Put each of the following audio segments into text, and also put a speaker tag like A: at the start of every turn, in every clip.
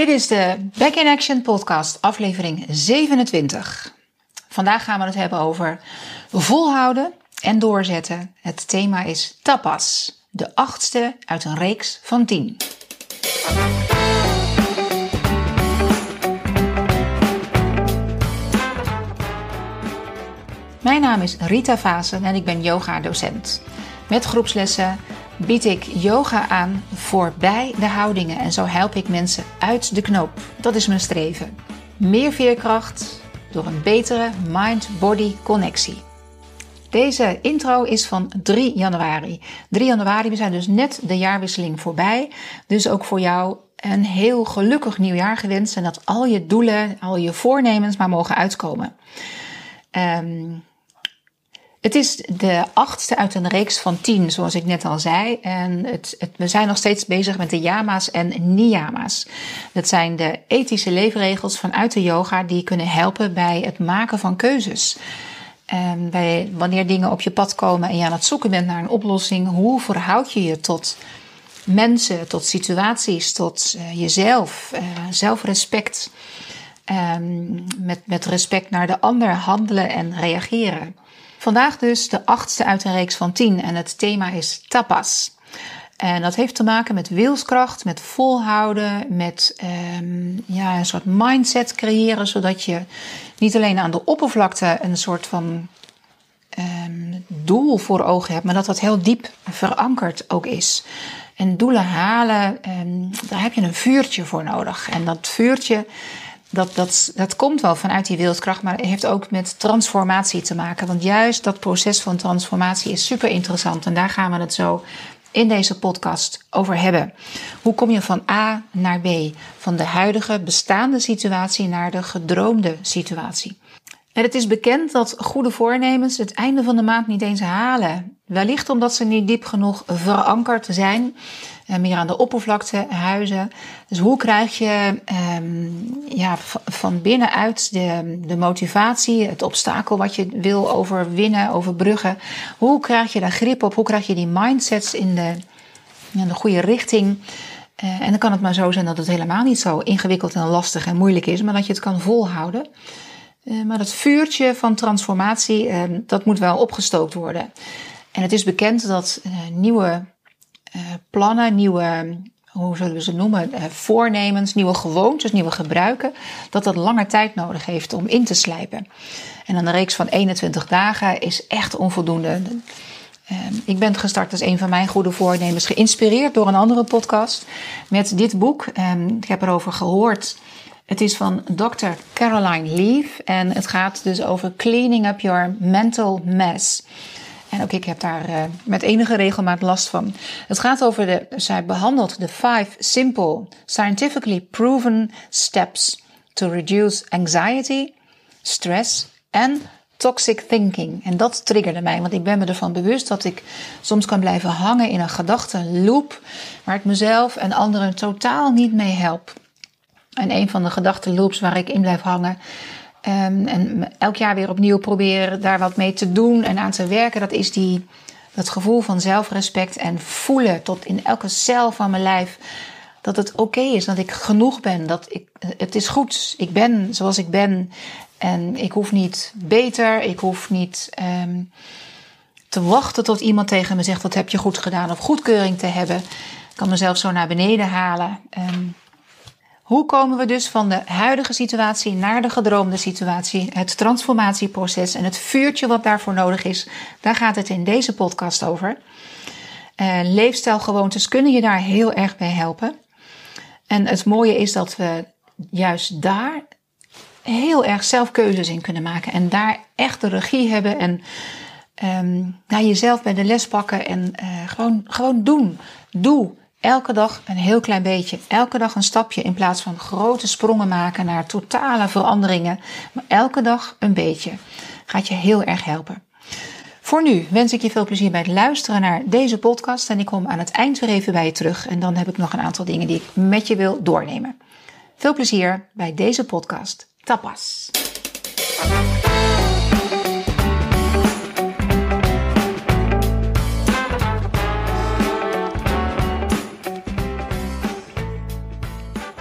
A: Dit is de Back in Action podcast, aflevering 27. Vandaag gaan we het hebben over volhouden en doorzetten. Het thema is tapas, de achtste uit een reeks van tien. Mijn naam is Rita Vazen en ik ben yoga-docent. Met groepslessen bied ik yoga aan voorbij de houdingen en zo help ik mensen uit de knoop. Dat is mijn streven. Meer veerkracht door een betere mind-body connectie. Deze intro is van 3 januari. 3 januari, we zijn dus net de jaarwisseling voorbij. Dus ook voor jou een heel gelukkig nieuwjaar gewenst en dat al je doelen, al je voornemens maar mogen uitkomen. Um, het is de achtste uit een reeks van tien, zoals ik net al zei. En het, we zijn nog steeds bezig met de yama's en niyama's. Dat zijn de ethische leefregels vanuit de yoga die kunnen helpen bij het maken van keuzes. Wanneer dingen op je pad komen en je aan het zoeken bent naar een oplossing, hoe verhoud je je tot mensen, tot situaties, tot uh, jezelf, uh, zelfrespect. Um, met, met respect naar de ander handelen en reageren. Vandaag dus de achtste uit een reeks van tien en het thema is tapas. En dat heeft te maken met wilskracht, met volhouden, met um, ja, een soort mindset creëren, zodat je niet alleen aan de oppervlakte een soort van um, doel voor ogen hebt, maar dat dat heel diep verankerd ook is. En doelen halen, um, daar heb je een vuurtje voor nodig. En dat vuurtje, dat, dat, dat komt wel vanuit die wilskracht, maar heeft ook met transformatie te maken. Want juist dat proces van transformatie is super interessant. En daar gaan we het zo in deze podcast over hebben. Hoe kom je van A naar B? Van de huidige bestaande situatie naar de gedroomde situatie. En het is bekend dat goede voornemens het einde van de maand niet eens halen. Wellicht omdat ze niet diep genoeg verankerd zijn meer aan de oppervlakte huizen. Dus hoe krijg je um, ja, van binnenuit de, de motivatie, het obstakel wat je wil overwinnen, overbruggen. Hoe krijg je daar grip op? Hoe krijg je die mindsets in de, in de goede richting? Uh, en dan kan het maar zo zijn dat het helemaal niet zo ingewikkeld en lastig en moeilijk is, maar dat je het kan volhouden. Uh, maar dat vuurtje van transformatie, uh, dat moet wel opgestookt worden. En het is bekend dat nieuwe plannen, nieuwe, hoe zullen we ze noemen, uh, voornemens, nieuwe gewoontes, nieuwe gebruiken, dat dat langer tijd nodig heeft om in te slijpen. En een reeks van 21 dagen is echt onvoldoende. Uh, ik ben gestart als een van mijn goede voornemens, geïnspireerd door een andere podcast met dit boek. Um, ik heb erover gehoord. Het is van Dr. Caroline Leaf en het gaat dus over cleaning up your mental mess. En ook ik heb daar uh, met enige regelmaat last van. Het gaat over de, zij behandelt de five simple, scientifically proven steps to reduce anxiety, stress en toxic thinking. En dat triggerde mij, want ik ben me ervan bewust dat ik soms kan blijven hangen in een gedachtenloop waar ik mezelf en anderen totaal niet mee help. En een van de gedachtenloops waar ik in blijf hangen, Um, en elk jaar weer opnieuw proberen daar wat mee te doen en aan te werken. Dat is die, dat gevoel van zelfrespect en voelen tot in elke cel van mijn lijf dat het oké is, dat ik genoeg ben, dat ik, het is goed. Ik ben zoals ik ben en ik hoef niet beter, ik hoef niet um, te wachten tot iemand tegen me zegt: Wat heb je goed gedaan? of goedkeuring te hebben. Ik kan mezelf zo naar beneden halen. Um, hoe komen we dus van de huidige situatie naar de gedroomde situatie? Het transformatieproces en het vuurtje wat daarvoor nodig is, daar gaat het in deze podcast over. Uh, leefstijlgewoontes kunnen je daar heel erg bij helpen. En het mooie is dat we juist daar heel erg zelf keuzes in kunnen maken. En daar echt de regie hebben en um, naar jezelf bij de les pakken en uh, gewoon, gewoon doen. Doe. Elke dag een heel klein beetje, elke dag een stapje in plaats van grote sprongen maken naar totale veranderingen. Maar elke dag een beetje gaat je heel erg helpen. Voor nu wens ik je veel plezier bij het luisteren naar deze podcast en ik kom aan het eind weer even bij je terug en dan heb ik nog een aantal dingen die ik met je wil doornemen. Veel plezier bij deze podcast. Tapas.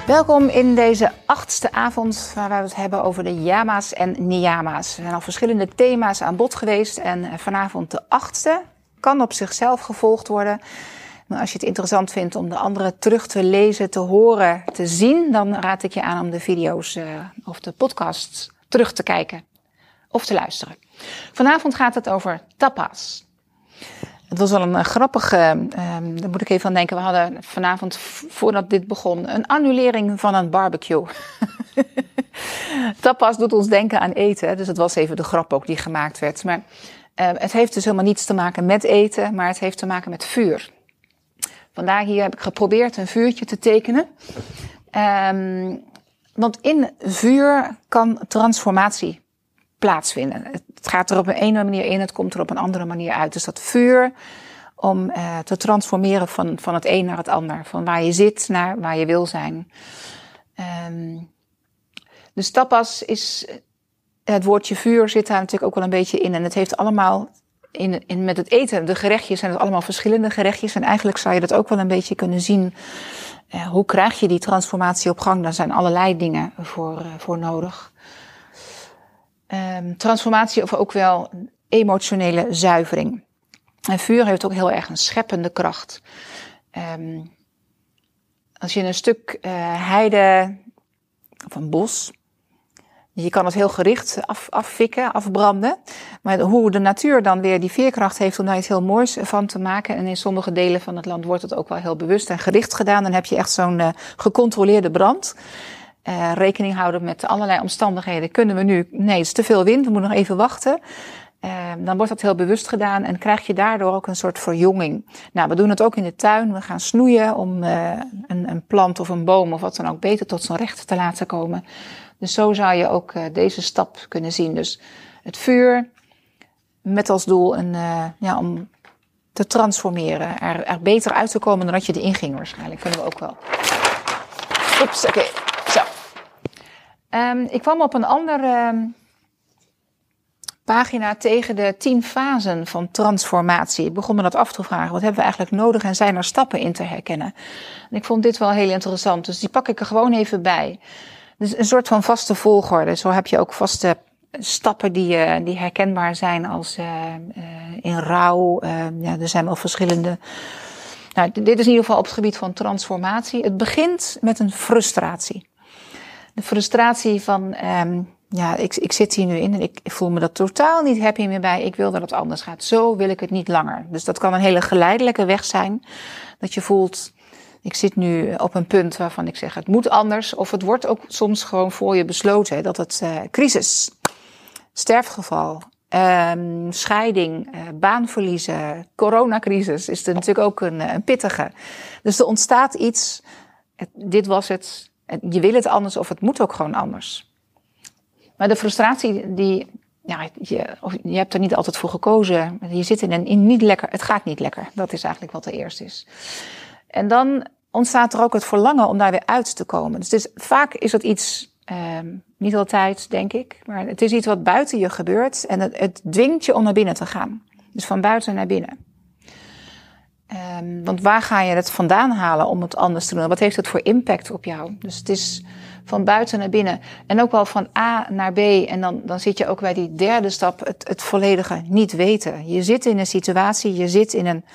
A: Welkom in deze achtste avond waar we het hebben over de yama's en niyama's. Er zijn al verschillende thema's aan bod geweest en vanavond de achtste kan op zichzelf gevolgd worden. Maar als je het interessant vindt om de andere terug te lezen, te horen, te zien, dan raad ik je aan om de video's uh, of de podcasts terug te kijken of te luisteren. Vanavond gaat het over tapas. Het was wel een uh, grappige, um, daar moet ik even aan denken. We hadden vanavond, voordat dit begon, een annulering van een barbecue. tapas doet ons denken aan eten, dus het was even de grap ook die gemaakt werd. Maar uh, het heeft dus helemaal niets te maken met eten, maar het heeft te maken met vuur. Vandaar hier heb ik geprobeerd een vuurtje te tekenen. Um, want in vuur kan transformatie plaatsvinden. Het gaat er op een ene manier in, het komt er op een andere manier uit. Dus dat vuur om uh, te transformeren van, van het een naar het ander. Van waar je zit naar waar je wil zijn. Um, dus tapas is, het woordje vuur zit daar natuurlijk ook wel een beetje in. En het heeft allemaal in, in, met het eten, de gerechtjes zijn het allemaal verschillende gerechtjes. En eigenlijk zou je dat ook wel een beetje kunnen zien. Uh, hoe krijg je die transformatie op gang? Daar zijn allerlei dingen voor, uh, voor nodig. Um, transformatie of ook wel emotionele zuivering. En vuur heeft ook heel erg een scheppende kracht. Um, als je een stuk uh, heide of een bos je kan het heel gericht af, affikken, afbranden. Maar hoe de natuur dan weer die veerkracht heeft om daar iets heel moois van te maken. En in sommige delen van het land wordt het ook wel heel bewust en gericht gedaan. Dan heb je echt zo'n uh, gecontroleerde brand. Uh, rekening houden met allerlei omstandigheden. Kunnen we nu, nee, het is te veel wind, we moeten nog even wachten. Uh, dan wordt dat heel bewust gedaan en krijg je daardoor ook een soort verjonging. Nou, we doen het ook in de tuin. We gaan snoeien om uh, een, een plant of een boom of wat dan ook beter tot zijn recht te laten komen. Dus zo zou je ook deze stap kunnen zien. Dus het vuur met als doel een, ja, om te transformeren. Er, er, beter uit te komen dan dat je erin ging waarschijnlijk. Kunnen we ook wel. Oeps, oké. Um, ik kwam op een andere um, pagina tegen de tien fasen van transformatie. Ik begon me dat af te vragen. Wat hebben we eigenlijk nodig en zijn er stappen in te herkennen? En ik vond dit wel heel interessant. Dus die pak ik er gewoon even bij. Dus een soort van vaste volgorde. Zo heb je ook vaste stappen die, uh, die herkenbaar zijn als uh, uh, in rouw. ja, er zijn wel verschillende. Nou, dit is in ieder geval op het gebied van transformatie. Het begint met een frustratie. De frustratie van, um, ja, ik, ik zit hier nu in en ik, voel me dat totaal niet happy meer bij. Ik wil dat het anders gaat. Zo wil ik het niet langer. Dus dat kan een hele geleidelijke weg zijn. Dat je voelt, ik zit nu op een punt waarvan ik zeg het moet anders. Of het wordt ook soms gewoon voor je besloten dat het uh, crisis, sterfgeval, um, scheiding, uh, baanverliezen, coronacrisis is er natuurlijk ook een, een pittige. Dus er ontstaat iets, dit was het, je wil het anders of het moet ook gewoon anders. Maar de frustratie die, ja, je, je hebt er niet altijd voor gekozen. Je zit in een in niet lekker, het gaat niet lekker. Dat is eigenlijk wat er eerst is. En dan ontstaat er ook het verlangen om daar weer uit te komen. Dus, is, vaak is dat iets, um, niet altijd denk ik, maar het is iets wat buiten je gebeurt en het, het dwingt je om naar binnen te gaan. Dus van buiten naar binnen. Um, want waar ga je het vandaan halen om het anders te doen? Wat heeft het voor impact op jou? Dus het is van buiten naar binnen. En ook wel van A naar B. En dan, dan zit je ook bij die derde stap, het, het volledige niet weten. Je zit in een situatie, je zit in een,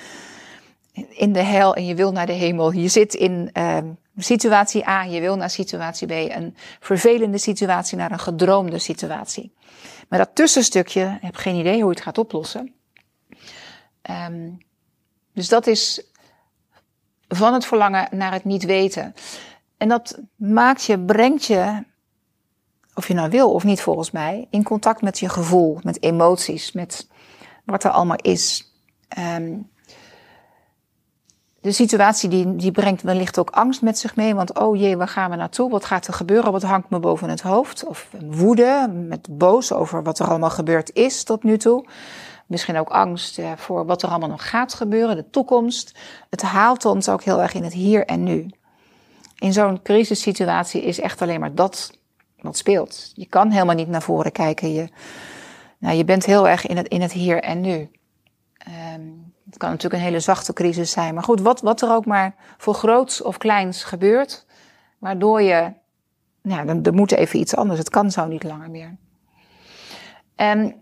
A: in de hel en je wil naar de hemel. Je zit in uh, situatie A, je wil naar situatie B. Een vervelende situatie naar een gedroomde situatie. Maar dat tussenstukje, ik heb geen idee hoe je het gaat oplossen. Um, dus dat is van het verlangen naar het niet weten. En dat maakt je, brengt je, of je nou wil of niet volgens mij, in contact met je gevoel, met emoties, met wat er allemaal is. Um, de situatie die, die brengt wellicht ook angst met zich mee. Want oh jee, waar gaan we naartoe? Wat gaat er gebeuren? Wat hangt me boven het hoofd? Of woede, met boos over wat er allemaal gebeurd is tot nu toe. Misschien ook angst ja, voor wat er allemaal nog gaat gebeuren, de toekomst. Het haalt ons ook heel erg in het hier en nu. In zo'n crisissituatie is echt alleen maar dat wat speelt. Je kan helemaal niet naar voren kijken. Je, nou, je bent heel erg in het, in het hier en nu. Um, het kan natuurlijk een hele zachte crisis zijn. Maar goed, wat, wat er ook maar voor groots of kleins gebeurt, Waardoor je, nou, er moet even iets anders. Het kan zo niet langer meer. En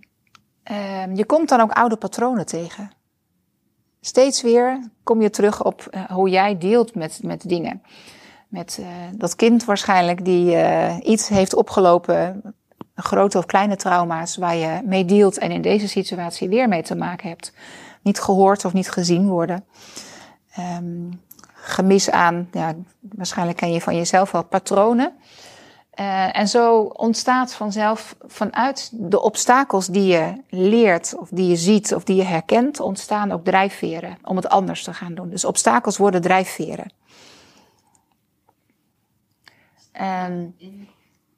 A: uh, je komt dan ook oude patronen tegen. Steeds weer kom je terug op uh, hoe jij deelt met, met dingen. Met uh, dat kind waarschijnlijk die uh, iets heeft opgelopen, grote of kleine trauma's waar je mee deelt en in deze situatie weer mee te maken hebt. Niet gehoord of niet gezien worden. Um, gemis aan, ja, waarschijnlijk ken je van jezelf wel patronen. Uh, en zo ontstaat vanzelf vanuit de obstakels die je leert, of die je ziet, of die je herkent, ontstaan ook drijfveren om het anders te gaan doen. Dus obstakels worden drijfveren. En,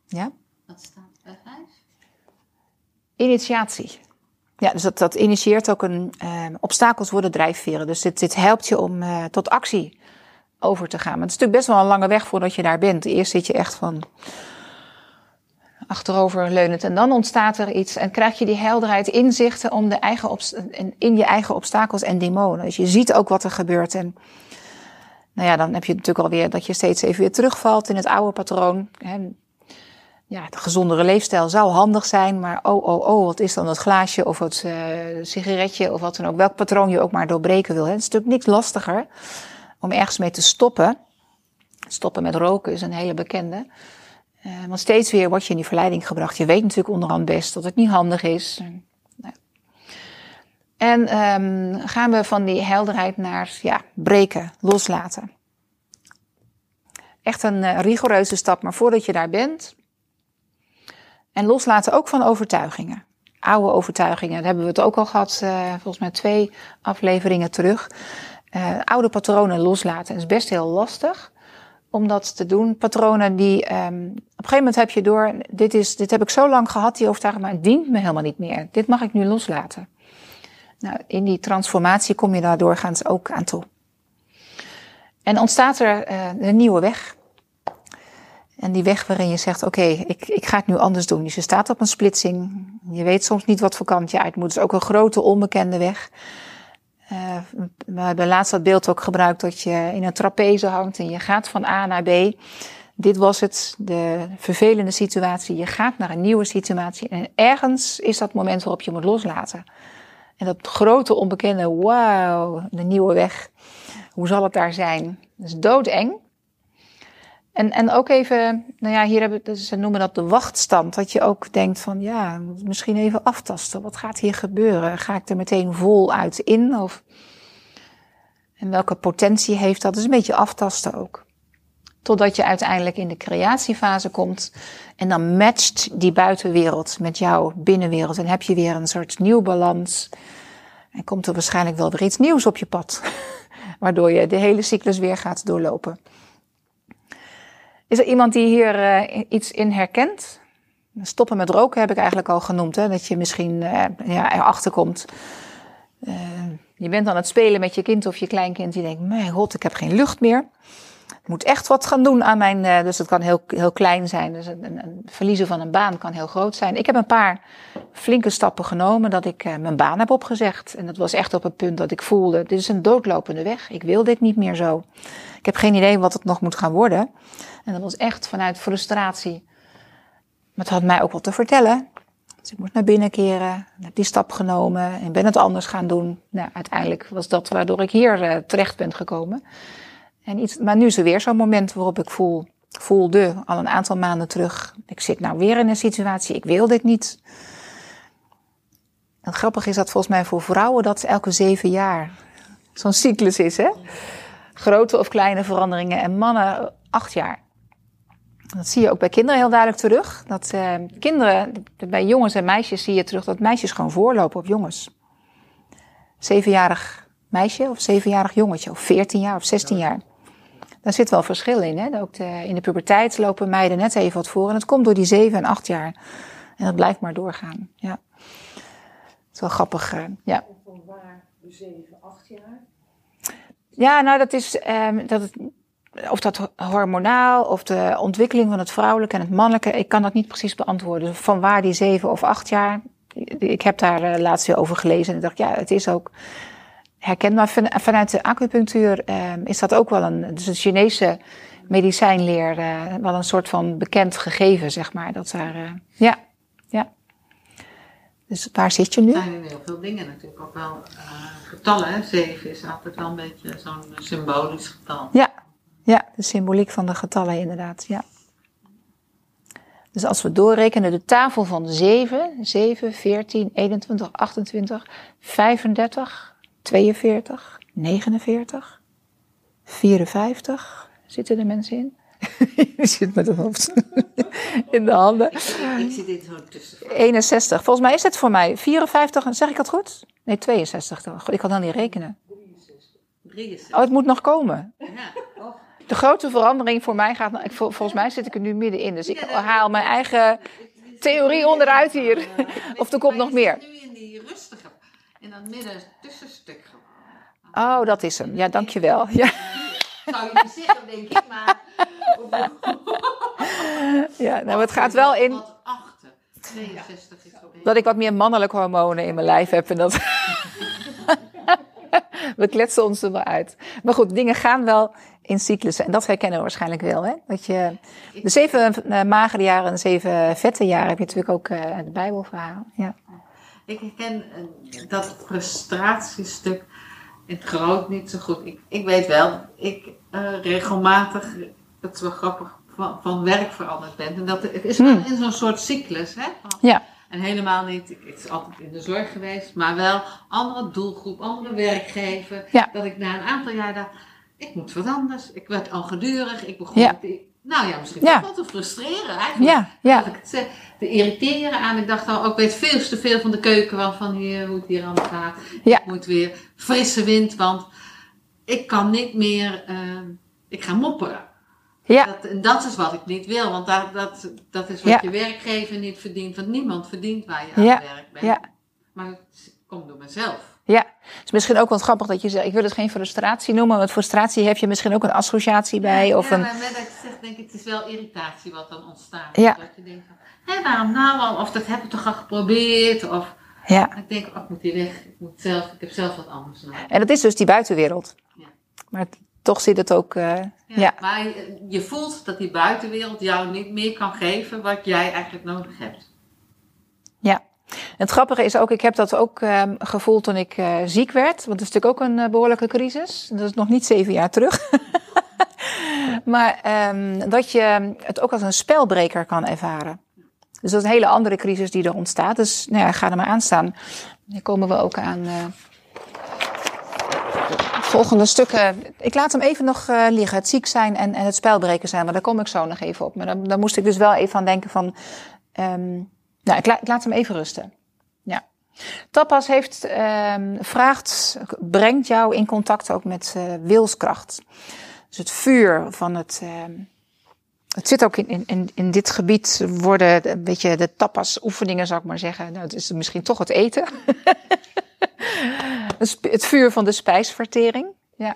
A: ja? Wat staat bij vijf? Initiatie. Ja, dus dat, dat initieert ook een. Uh, obstakels worden drijfveren. Dus dit, dit helpt je om uh, tot actie over te gaan. Maar het is natuurlijk best wel een lange weg voordat je daar bent. Eerst zit je echt van achteroverleunend en dan ontstaat er iets en krijg je die helderheid, inzichten om de eigen in je eigen obstakels en demonen. Dus je ziet ook wat er gebeurt en nou ja, dan heb je natuurlijk alweer dat je steeds even weer terugvalt in het oude patroon. Ja, de gezondere leefstijl zou handig zijn, maar oh, oh, oh, wat is dan dat glaasje of het uh, sigaretje of wat dan ook. Welk patroon je ook maar doorbreken wil. Hè. Het is natuurlijk niks lastiger om ergens mee te stoppen. Stoppen met roken is een hele bekende. Uh, want steeds weer word je in die verleiding gebracht. Je weet natuurlijk onderhand best dat het niet handig is. En um, gaan we van die helderheid naar ja, breken, loslaten. Echt een uh, rigoureuze stap, maar voordat je daar bent. En loslaten ook van overtuigingen. Oude overtuigingen, daar hebben we het ook al gehad, uh, volgens mij twee afleveringen terug uh, oude patronen loslaten. is best heel lastig om dat te doen. Patronen die, um, op een gegeven moment heb je door, dit, is, dit heb ik zo lang gehad, die overtuiging, maar het dient me helemaal niet meer. Dit mag ik nu loslaten. Nou, in die transformatie kom je daar doorgaans ook aan toe. En ontstaat er uh, een nieuwe weg. En die weg waarin je zegt, oké, ik, ik ga het nu anders doen. Dus je staat op een splitsing. Je weet soms niet wat voor kant je uit moet. Het is ook een grote onbekende weg. Uh, we hebben laatst dat beeld ook gebruikt dat je in een trapeze hangt en je gaat van A naar B. Dit was het, de vervelende situatie. Je gaat naar een nieuwe situatie en ergens is dat moment waarop je moet loslaten. En dat grote onbekende, wauw, de nieuwe weg. Hoe zal het daar zijn? Dat is doodeng. En, en ook even, nou ja, hier hebben dus ze noemen dat de wachtstand. Dat je ook denkt van, ja, misschien even aftasten. Wat gaat hier gebeuren? Ga ik er meteen vol uit in? Of, en welke potentie heeft dat? Dus een beetje aftasten ook. Totdat je uiteindelijk in de creatiefase komt. En dan matcht die buitenwereld met jouw binnenwereld. En heb je weer een soort nieuw balans. En komt er waarschijnlijk wel weer iets nieuws op je pad. Waardoor je de hele cyclus weer gaat doorlopen. Is er iemand die hier uh, iets in herkent? Stoppen met roken heb ik eigenlijk al genoemd. Hè? Dat je misschien uh, ja, erachter komt. Uh, je bent aan het spelen met je kind of je kleinkind. Die denkt, mijn god, ik heb geen lucht meer. Ik moet echt wat gaan doen aan mijn... dus het kan heel, heel klein zijn. Dus een, een, verliezen van een baan kan heel groot zijn. Ik heb een paar flinke stappen genomen dat ik mijn baan heb opgezegd. En dat was echt op het punt dat ik voelde, dit is een doodlopende weg. Ik wil dit niet meer zo. Ik heb geen idee wat het nog moet gaan worden. En dat was echt vanuit frustratie. Maar het had mij ook wat te vertellen. Dus ik moest naar binnen keren, heb die stap genomen en ben het anders gaan doen. Nou, uiteindelijk was dat waardoor ik hier uh, terecht ben gekomen. En iets, maar nu is er weer zo'n moment waarop ik voel, voelde al een aantal maanden terug. Ik zit nou weer in een situatie, ik wil dit niet. En grappig is dat volgens mij voor vrouwen dat elke zeven jaar zo'n cyclus is, hè? Grote of kleine veranderingen. En mannen acht jaar. Dat zie je ook bij kinderen heel duidelijk terug. Dat uh, kinderen, bij jongens en meisjes zie je terug dat meisjes gewoon voorlopen op jongens. Zevenjarig meisje of zevenjarig jongetje of veertien jaar of zestien jaar. Daar zit wel verschil in. Hè? Ook de, in de puberteit lopen meiden net even wat voor. En het komt door die zeven en acht jaar. En dat blijft maar doorgaan. Ja. Het is wel grappig. Uh, ja.
B: Van waar de zeven, acht jaar?
A: Ja, nou dat is um, dat het of dat hormonaal of de ontwikkeling van het vrouwelijke en het mannelijke, ik kan dat niet precies beantwoorden. Van waar die zeven of acht jaar, ik heb daar uh, laatst weer over gelezen en ik dacht, ja, het is ook herkenbaar. Van, vanuit de acupunctuur uh, is dat ook wel een, dus de Chinese medicijnleer eh, wel een soort van bekend gegeven, zeg maar. Dat daar, eh, ja, ja. Dus waar zit je nu?
C: Er zijn in heel veel dingen natuurlijk ook wel eh, getallen. Hè? Zeven is altijd wel een beetje zo'n symbolisch getal.
A: Ja, ja, de symboliek van de getallen inderdaad, ja. Dus als we doorrekenen, de tafel van 7, 7, 14, 21, 28, 35, 42, 49, 54. Zitten er mensen in? Je zit met het hoofd in de handen.
C: Ik, zit dit zo tussen.
A: 61. Volgens mij is het voor mij 54. Zeg ik dat goed? Nee, 62. toch? Ik kan dan niet rekenen.
C: 63.
A: Oh, het moet nog komen.
C: Ja. Oh.
A: De grote verandering voor mij gaat. ik- vol- Volgens mij zit ik er nu middenin. Dus ik haal mijn eigen theorie onderuit hier. Of er komt nog meer.
C: Nu in die rustige, in dat midden tussenstuk.
A: Oh, dat is hem. Ja, dankjewel. Ja,
C: Zou je niet denk ik, maar...
A: ja nou, het gaat wel in
C: Wat achter. 62 is
A: dat ik wat meer mannelijke hormonen in mijn lijf heb. En dat... We kletsen ons er wel uit. Maar goed, dingen gaan wel in cyclussen. En dat herkennen we waarschijnlijk wel. Hè? Dat je de zeven eh, magere jaren en de zeven vette jaren heb je natuurlijk ook eh, het Bijbelverhaal. Ja.
C: Ik herken eh, dat frustratiestuk het groot niet zo goed. Ik, ik weet wel, ik eh, regelmatig, het is wel grappig, van, van werk veranderd ben. En dat het is wel in zo'n soort cyclus. Hè?
A: Ja.
C: En helemaal niet, ik, het is altijd in de zorg geweest, maar wel andere doelgroep, andere werkgever.
A: Ja.
C: Dat ik na een aantal jaar dacht, ik moet wat anders. Ik werd al gedurig, ik begon
A: Ja.
C: met die- nou ja, misschien
A: Ja.
C: wel te frustreren eigenlijk.
A: Ja, ja.
C: Dat ik het zeg, te irriteren aan. Ik dacht al, ook weet veel te veel van de keuken, van, van hier, hoe het hier allemaal gaat.
A: Ja.
C: Ik moet weer frisse wind, want ik kan niet meer, eh, ik ga mopperen.
A: Ja.
C: Dat, en dat is wat ik niet wil, want dat, dat, dat is wat
A: Ja.
C: je werkgever niet verdient, want niemand verdient waar je aan
A: Ja.
C: werk bent.
A: Ja.
C: Maar het komt door mezelf.
A: Ja, het is misschien ook wel grappig dat je zegt, ik wil het geen frustratie noemen, want frustratie heb je misschien ook een associatie bij. Of
C: ja,
A: een,
C: maar met dat ik zeg, denk ik, het is wel irritatie wat dan ontstaat.
A: Ja.
C: Dat je denkt van, hé, waarom nou al? Of dat heb ik toch al geprobeerd? Of
A: ja.
C: ik denk, oh, ik moet hier weg. Ik, moet zelf, ik heb zelf wat anders nodig.
A: En dat is dus die buitenwereld.
C: Ja.
A: Maar toch zit het ook, eh,
C: Ja,
A: ja.
C: Maar je, je voelt dat die buitenwereld jou niet meer kan geven wat jij eigenlijk nodig hebt.
A: Het grappige is ook, ik heb dat ook ehm, gevoeld toen ik eh, ziek werd. Want dat is natuurlijk ook een eh, behoorlijke crisis. Dat is nog niet zeven jaar terug. maar ehm, dat je het ook als een spelbreker kan ervaren. Dus dat is een hele andere crisis die er ontstaat. Dus nou ja, ga er maar aan staan. Dan komen we ook aan het volgende stukken. Ik laat hem even nog liggen. Het ziek zijn en, en het spelbreken zijn. Maar daar kom ik zo nog even op. Maar dan, moest ik dus wel even aan denken van... ehm, nou, ik laat hem even rusten. Ja. Tapas heeft, ehm, vraagt, brengt jou in contact ook met eh, wilskracht. Dus het vuur van het. ehm, het zit ook in, in- in, dit gebied, worden een beetje de tapas oefeningen, zou ik maar zeggen. Nou, het is misschien toch het eten. Het vuur van de spijsvertering. Ja.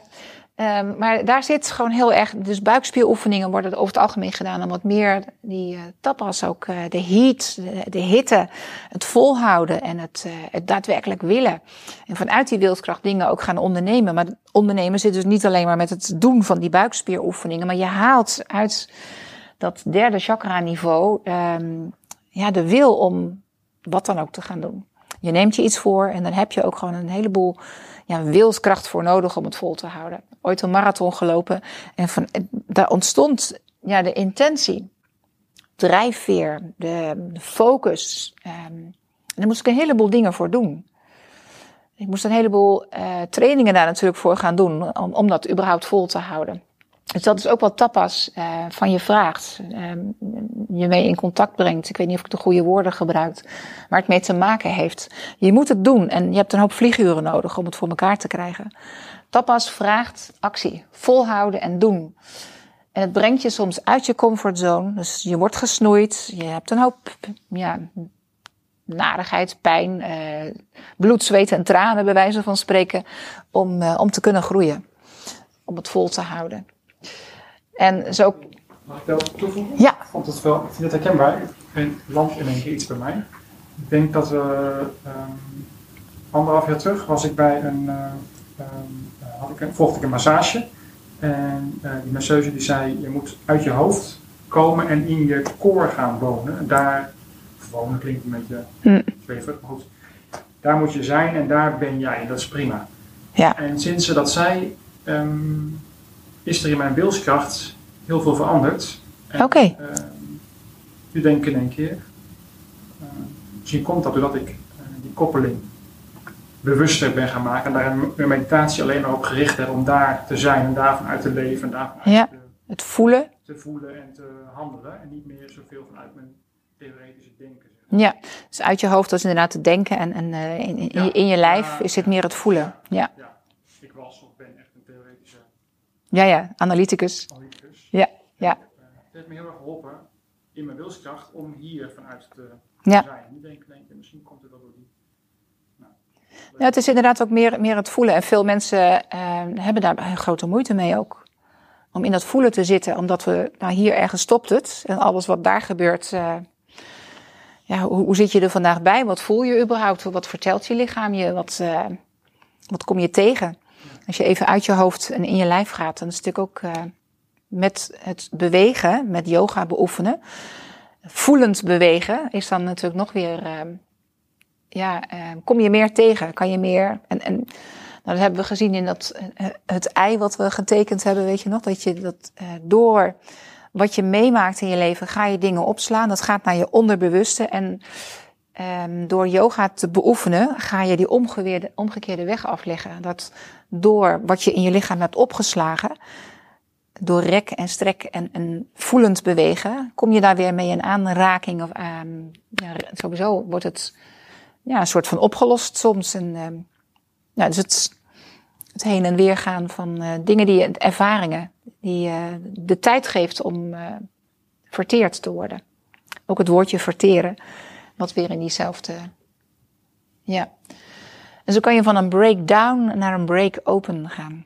A: Ehm, maar daar zit gewoon heel erg. Dus buikspieroefeningen worden over het algemeen gedaan om wat meer die eh, tapas ook, eh, de heat, de, de hitte, het volhouden en het, eh, het daadwerkelijk willen. En vanuit die wilskracht dingen ook gaan ondernemen. Maar ondernemen zit dus niet alleen maar met het doen van die buikspieroefeningen, maar je haalt uit dat derde chakra niveau ehm, ja, de wil om wat dan ook te gaan doen. Je neemt je iets voor en dan heb je ook gewoon een heleboel ja, wilskracht voor nodig om het vol te houden. Ooit een marathon gelopen en van, daar ontstond ja, de intentie, drijfveer, de, focus. ehm, en daar moest ik een heleboel dingen voor doen. Ik moest een heleboel eh, trainingen daar natuurlijk voor gaan doen om, om dat überhaupt vol te houden. Dus dat is ook wat tapas eh, van je vraagt. ehm, je mee in contact brengt. Ik weet niet of ik de goede woorden gebruik. Waar het mee te maken heeft. Je moet het doen. En je hebt een hoop vlieguren nodig om het voor elkaar te krijgen. Tapas vraagt actie. Volhouden en doen. En het brengt je soms uit je comfortzone. Dus je wordt gesnoeid. Je hebt een hoop ja, narigheid, pijn, eh, bloed, zweet en tranen bij wijze van spreken. Om, eh, om te kunnen groeien. Om het vol te houden. En zo,
D: Mag ik daarop toevoegen?
A: ja,
D: Ik vond het wel, ik vind het herkenbaar. Ik land in één keer iets bij mij. Ik denk dat we ehm, anderhalf jaar terug was ik bij een, eh, ehm, had ik een, volgde ik een massage. En eh, die masseuse die zei, je moet uit je hoofd komen en in je koor gaan wonen. En daar, wonen klinkt een beetje zweverig, maar goed. Daar moet je zijn en daar ben jij. Dat is prima.
A: Ja.
D: En sinds ze dat zei, ehm, is er in mijn wilskracht heel veel veranderd.
A: Oké.
D: ehm, nu denk ik in één keer. Uh, misschien komt dat doordat ik eh, die koppeling bewuster ben gaan maken. En daar een een meditatie alleen maar op gericht heb om daar te zijn en daarvan uit te leven en daarvan uit
A: Ja.
D: te,
A: Het voelen.
D: te voelen en te handelen. En niet meer zoveel vanuit mijn theoretische denken.
A: Ja. Dus uit je hoofd, is inderdaad het denken. En, en eh, in, in, je, in je lijf
D: Ja.
A: is het meer het voelen. Ja.
D: Ja, ik was of ben
A: Ja, ja. Analyticus.
D: analyticus.
A: Ja, ja.
D: Het heeft me heel erg geholpen in mijn wilskracht om hier vanuit te,
A: Ja.
D: zijn. Nu denk ik, misschien komt het wel door die. Nou,
A: het is inderdaad ook meer, meer het voelen. En veel mensen eh, hebben daar grote moeite mee ook. Om in dat voelen te zitten. Omdat we, nou hier ergens stopt het. En alles wat daar gebeurt. eh, ja, hoe, hoe zit je er vandaag bij? Wat voel je überhaupt? Wat vertelt je lichaam je? Wat, eh, wat kom je tegen? Als je even uit je hoofd en in je lijf gaat. Dan is het natuurlijk ook eh, met het bewegen, met yoga beoefenen. Voelend bewegen is dan natuurlijk nog weer... eh, ja, eh, kom je meer tegen? Kan je meer? En, en nou, dat hebben we gezien in dat, het ei wat we getekend hebben, weet je nog? Dat je dat door wat je meemaakt in je leven, ga je dingen opslaan. Dat gaat naar je onderbewuste. En ehm, door yoga te beoefenen, ga je die omgekeerde, omgekeerde weg afleggen. Dat door wat je in je lichaam hebt opgeslagen, door rek en strek en, en voelend bewegen, kom je daar weer mee in aanraking. Of, ehm, ja, sowieso wordt het ja, een soort van opgelost soms. En, ehm, ja, dus het, het heen en weer gaan van eh, dingen die je, ervaringen, die je de tijd geeft om eh, verteerd te worden. Ook het woordje verteren, wat weer in diezelfde. Ja. En zo kan je van een breakdown naar een break open gaan.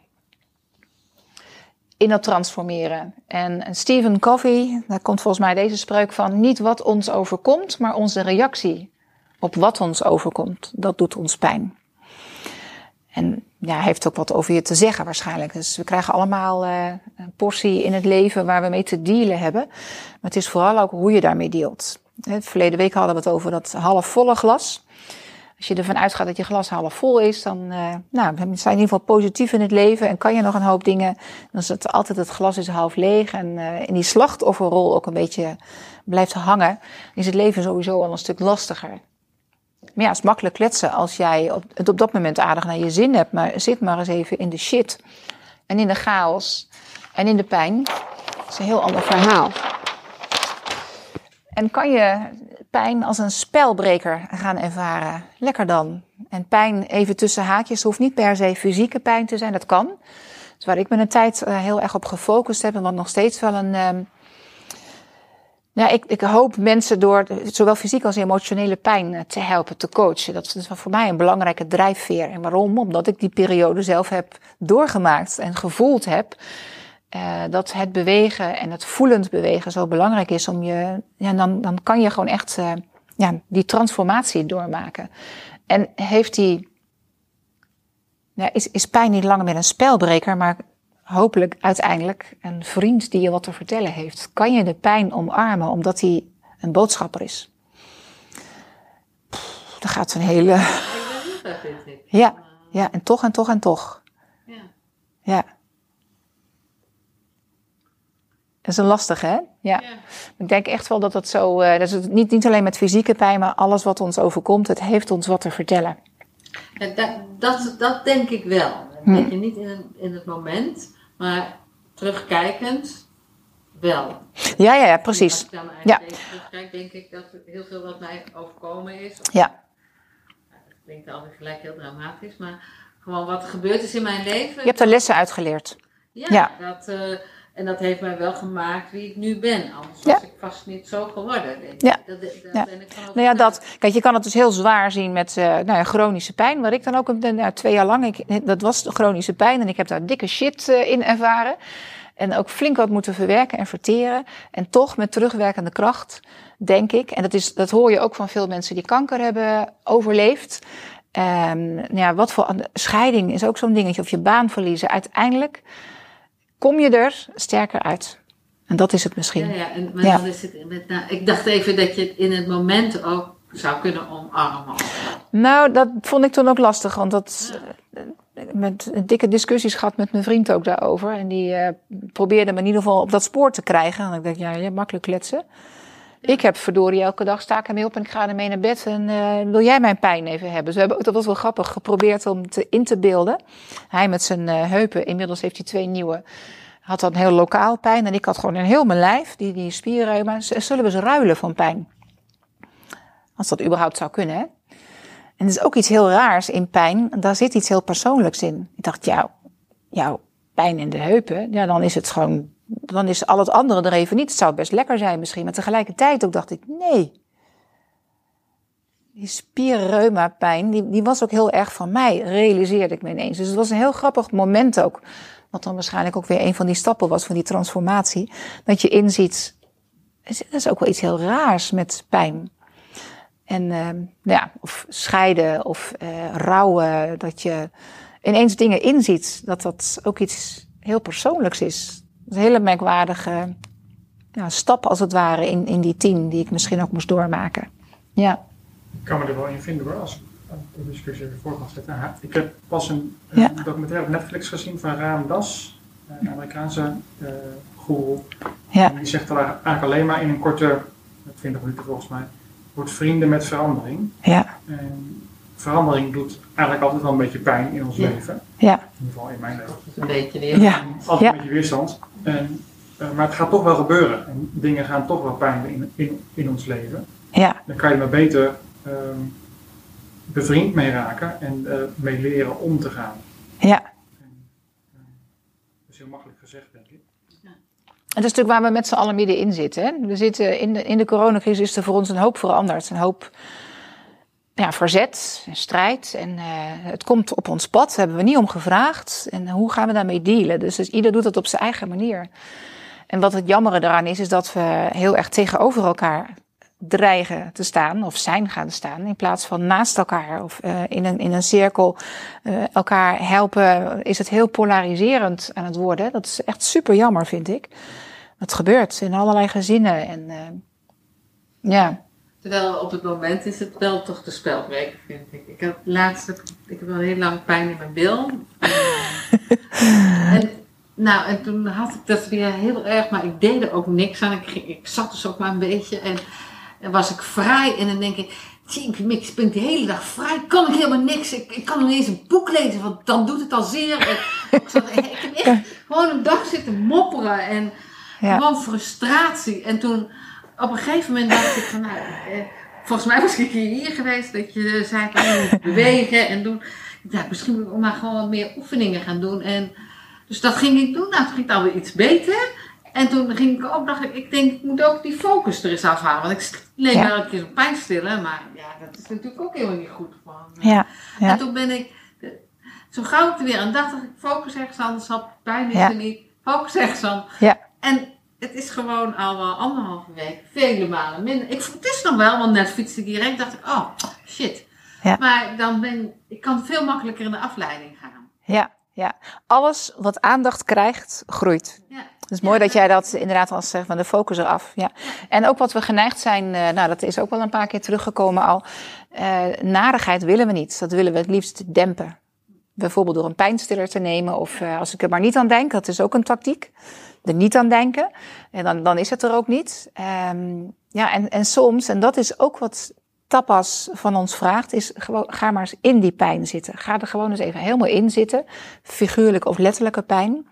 A: In dat transformeren. En en Stephen Covey, daar komt volgens mij deze spreuk van: niet wat ons overkomt, maar onze reactie op wat ons overkomt. Dat doet ons pijn. En ja, heeft ook wat over je te zeggen waarschijnlijk. Dus we krijgen allemaal eh, een portie in het leven waar we mee te dealen hebben. Maar het is vooral ook hoe je daarmee dealt. Hè, Verleden week hadden we het over dat halfvolle glas. Als je ervan uitgaat dat je glas half vol is, dan eh, nou, dan je in ieder geval positief in het leven en kan je nog een hoop dingen. Dan is het altijd het glas is half leeg en eh, in die slachtofferrol ook een beetje blijft hangen, is het leven sowieso al een stuk lastiger. Maar ja, het is makkelijk kletsen als jij op, het op dat moment aardig naar je zin hebt. Maar zit maar eens even in de shit. En in de chaos. En in de pijn. Dat is een heel ander verhaal. En kan je pijn als een spelbreker gaan ervaren? Lekker dan. En pijn even tussen haakjes. hoeft niet per se fysieke pijn te zijn. Dat kan. Dus waar ik me een tijd eh, heel erg op gefocust heb. En wat nog steeds wel een... ja, ik, ik hoop mensen door zowel fysiek als emotionele pijn eh, te helpen, te coachen. Dat is voor mij een belangrijke drijfveer. En waarom? Omdat ik die periode zelf heb doorgemaakt en gevoeld heb. Eh, dat het bewegen en het voelend bewegen zo belangrijk is om je. Ja, dan, dan kan je gewoon echt eh, ja, die transformatie doormaken. En heeft die. Ja, is, is pijn niet langer meer een spelbreker, maar hopelijk uiteindelijk een vriend die je wat te vertellen heeft. Kan je de pijn omarmen omdat hij een boodschapper is? Pff, dat gaat een hele. Ja, ja, en toch en toch en toch.
C: Ja.
A: Ja. Dat is een lastige, hè? Ja.
C: Ja.
A: Ik denk echt wel dat het zo. eh, dat is het niet, niet alleen met fysieke pijn, maar alles wat ons overkomt, het heeft ons wat te vertellen.
C: En dat, dat, dat denk ik wel.
A: Hm.
C: Dat je niet in, het- in het moment, maar terugkijkend wel.
A: Ja, ja, ja,
C: Als
A: precies.
C: ik naar mijn eigen
A: Ja.
C: terugkijk, denk ik dat heel veel wat mij overkomen is. of-
A: Ja.
C: Dat klinkt altijd gelijk heel dramatisch, maar gewoon wat gebeurd is in mijn leven.
A: Je hebt er lessen uitgeleerd.
C: Ja,
A: Ja.
C: Dat, eh, en dat heeft mij wel gemaakt wie ik nu ben. Anders
A: Ja.
C: was ik vast niet zo geworden. denk ik.
A: Ja.
C: Dat, daar
A: Ja.
C: ben ik van
A: Nou ja, dat, kijk, je kan het dus heel zwaar zien met eh, nou ja, chronische pijn. Waar ik dan ook een, nou, twee jaar lang, ik, dat was chronische pijn. En ik heb daar dikke shit eh, in ervaren. En ook flink wat moeten verwerken en verteren. En toch met terugwerkende kracht, denk ik. En dat, is, dat hoor je ook van veel mensen die kanker hebben overleefd. Ehm, nou ja, wat voor scheiding is ook zo'n dingetje. Of je baan verliezen. Uiteindelijk kom je er sterker uit. En dat is het misschien.
C: Ja, ja, en, maar
A: Ja.
C: dan is het met, nou, ik dacht even dat je het in het moment ook zou kunnen omarmen.
A: Nou, dat vond ik toen ook lastig, want dat eh, met dikke discussies gehad met mijn vriend ook daarover. En die eh, probeerde me in ieder geval op dat spoor te krijgen. En ik dacht, ja, je hebt makkelijk kletsen. Ik heb verdorie elke dag sta ik ermee op en ik ga ermee naar bed. En eh, wil jij mijn pijn even hebben? We hebben ook, dat was wel grappig, geprobeerd om te in te beelden. Hij met zijn eh, heupen, inmiddels heeft hij twee nieuwe. Had dan heel lokaal pijn en ik had gewoon in heel mijn lijf, die, die spierreuma. Zullen we eens ruilen van pijn? Als dat überhaupt zou kunnen, hè? En er is ook iets heel raars in pijn. Daar zit iets heel persoonlijks in. Ik dacht, jou, jouw pijn in de heupen, ja, dan is het gewoon, dan is al het andere er even niet. Het zou best lekker zijn misschien, maar tegelijkertijd ook dacht ik, nee. Die spierreuma pijn, die, die was ook heel erg van mij, realiseerde ik me ineens. Dus het was een heel grappig moment ook. Wat dan waarschijnlijk ook weer een van die stappen was van die transformatie. Dat je inziet, er is ook wel iets heel raars met pijn. En eh, nou ja, of scheiden of eh, rouwen, dat je ineens dingen inziet, dat dat ook iets heel persoonlijks is. Een hele merkwaardige ja, stap als het ware in, in die tien, die ik misschien ook moest doormaken. Ja,
D: Ik kan me er wel in vinden hoor, als ik de discussie even voor kan Ik heb pas een, documentaire op Netflix gezien van Raam Das, een Amerikaanse uh,
A: ja,
D: En die zegt er eigenlijk alleen maar in een korte, 20 minuten volgens mij, wordt vrienden met verandering.
A: ja,
D: En verandering doet eigenlijk altijd wel een beetje pijn in ons leven.
A: ja,
D: In ieder geval in mijn leven.
C: Dat is een beetje
A: ja,
D: En Altijd
A: Ja.
D: een beetje weerstand. En, eh, maar het gaat toch wel gebeuren. En dingen gaan toch wel pijn doen in, in, in ons leven.
A: ja,
D: Dan kan je maar beter ehm, bevriend mee raken en eh, mee leren om te gaan.
A: ja.
D: En, eh, dat is heel makkelijk gezegd, denk ik.
A: En dat is natuurlijk waar we met z'n allen middenin zitten. Hè? We zitten in de, in de coronacrisis is er voor ons een hoop veranderd. Een hoop ja, verzet en strijd. En eh, het komt op ons pad, daar hebben we niet om gevraagd. En hoe gaan we daarmee dealen? Dus, dus ieder doet het op zijn eigen manier. En wat het jammere daaraan is, is dat we heel erg tegenover elkaar dreigen te staan of zijn gaan staan in plaats van naast elkaar of eh, in, een, in een cirkel eh, elkaar helpen is het heel polariserend aan het worden. Dat is echt super jammer vind ik. Dat gebeurt in allerlei gezinnen en ja,
C: Terwijl op het moment is het wel toch de spelbreker, vind ik. Ik heb laatst, ik heb wel heel lang pijn in mijn bil. en, nou, en toen had ik dat weer heel erg, maar ik deed er ook niks aan. Ik, ging- ik zat dus ook maar een beetje en dan was ik vrij en dan denk ik, zie, ik ben de hele dag vrij, kan ik helemaal niks. Ik, ik kan nog niet eens een boek lezen, want dan doet het al zeer. En ik, zat, ik heb echt gewoon een dag zitten mopperen en
A: ja,
C: gewoon frustratie. En toen, op een gegeven moment dacht ik van, nou, eh, volgens mij was ik hier geweest dat je zei van, je moet bewegen en doen. Dacht, misschien moet ik maar gewoon wat meer oefeningen gaan doen. En, dus dat ging ik doen. Nou, toen ging het alweer iets beter. En toen ging ik ook, dacht ik, ik denk, ik moet ook die focus er eens afhalen. Want ik leek
A: Ja.
C: wel een keer zo'n pijn stillen, maar ja, dat is natuurlijk ook helemaal niet goed. Van, eh,
A: ja, ja.
C: En toen ben ik, de- zo gauw ik er weer aan dacht, dacht ik, focus ergens anders op, pijn is
A: Ja.
C: er niet, focus ergens aan.
A: Ja.
C: En het is gewoon al wel anderhalve week, vele malen minder. Ik, het is nog wel, want net fietste ik hierheen, dacht ik, oh, shit.
A: Ja.
C: Maar dan ben ik kan veel makkelijker in de afleiding gaan.
A: ja, ja. Alles wat aandacht krijgt, groeit.
C: Ja.
A: Het is mooi dat jij dat inderdaad als zegt van de focus eraf. Ja. En ook wat we geneigd zijn, eh, nou dat is ook wel een paar keer teruggekomen al. eh, narigheid willen we niet. Dat willen we het liefst dempen. Bijvoorbeeld door een pijnstiller te nemen of eh, als ik er maar niet aan denk, dat is ook een tactiek. Er niet aan denken en dan, dan is het er ook niet. Ehm, ja, en, en soms, en dat is ook wat tapas van ons vraagt, is gewoon, ga maar eens in die pijn zitten. Ga er gewoon eens even helemaal in zitten. Figuurlijke of letterlijke pijn.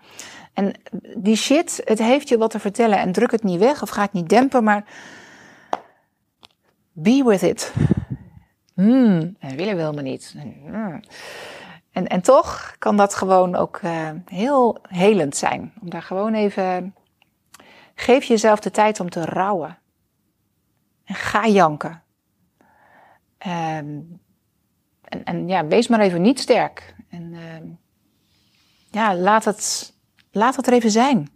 A: En die shit, het heeft je wat te vertellen en druk het niet weg of ga het niet dempen, maar be with it. Hmm, en willen we helemaal niet. Hmm. En, en toch kan dat gewoon ook uh, heel helend zijn. Om daar gewoon even. Geef jezelf de tijd om te rouwen. En ga janken. Um, en, en ja, wees maar even niet sterk. En uh, ja, laat het, laat het er even zijn.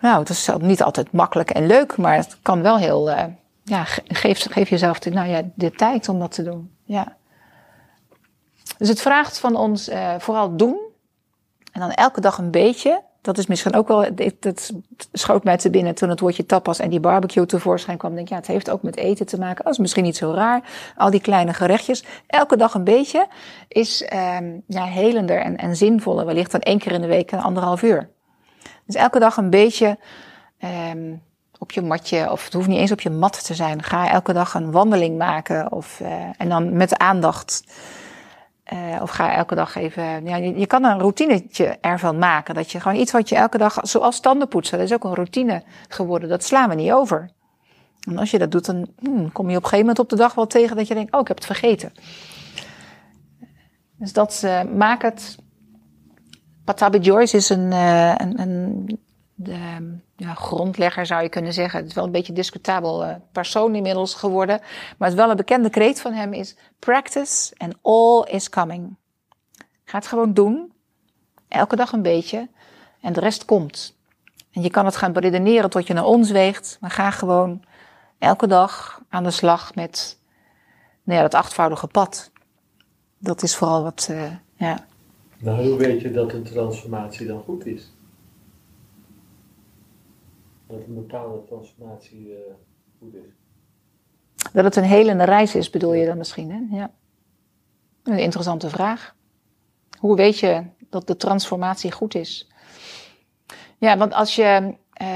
A: Nou, het is niet altijd makkelijk en leuk, maar het kan wel heel. Uh, ja, geef, geef jezelf de, nou ja, de tijd om dat te doen. Ja. Dus het vraagt van ons uh, vooral doen. En dan elke dag een beetje. Dat is misschien ook wel, dat schoot mij te binnen toen het woordje tapas en die barbecue tevoorschijn kwam. Denk, ja, het heeft ook met eten te maken. Dat is misschien niet zo raar. Al die kleine gerechtjes. Elke dag een beetje is ehm, ja, helender en, en zinvoller. Wellicht dan één keer in de week een anderhalf uur. Dus elke dag een beetje ehm, op je matje, of het hoeft niet eens op je mat te zijn. Ga elke dag een wandeling maken. Of, eh, en dan met aandacht. Eh, of ga elke dag even. Ja, je, kan een routinetje ervan maken. Dat je gewoon iets wat je elke dag. Zoals tanden poetsen. Dat is ook een routine geworden. Dat slaan we niet over. En als je dat doet, dan hmm, kom je op een gegeven moment op de dag wel tegen dat je denkt: Oh, ik heb het vergeten. Dus dat eh maak het. Patabi Joyce is een, eh, een, een de, ja, grondlegger, zou je kunnen zeggen. Het is wel een beetje een discutabel eh, persoon inmiddels geworden. Maar het wel een bekende kreet van hem is: Practice and all is coming. Ga het gewoon doen. Elke dag een beetje. En de rest komt. En je kan het gaan beredeneren tot je naar ons weegt. Maar ga gewoon elke dag aan de slag met nou ja, dat achtvoudige pad. Dat is vooral wat, eh, ja.
E: Nou, hoe weet je dat een transformatie dan goed is? Dat een bepaalde transformatie eh, goed is.
A: Dat het een helende reis is, bedoel je dan misschien, hè? Ja. Een interessante vraag. Hoe weet je dat de transformatie goed is? Ja, want als je. eh,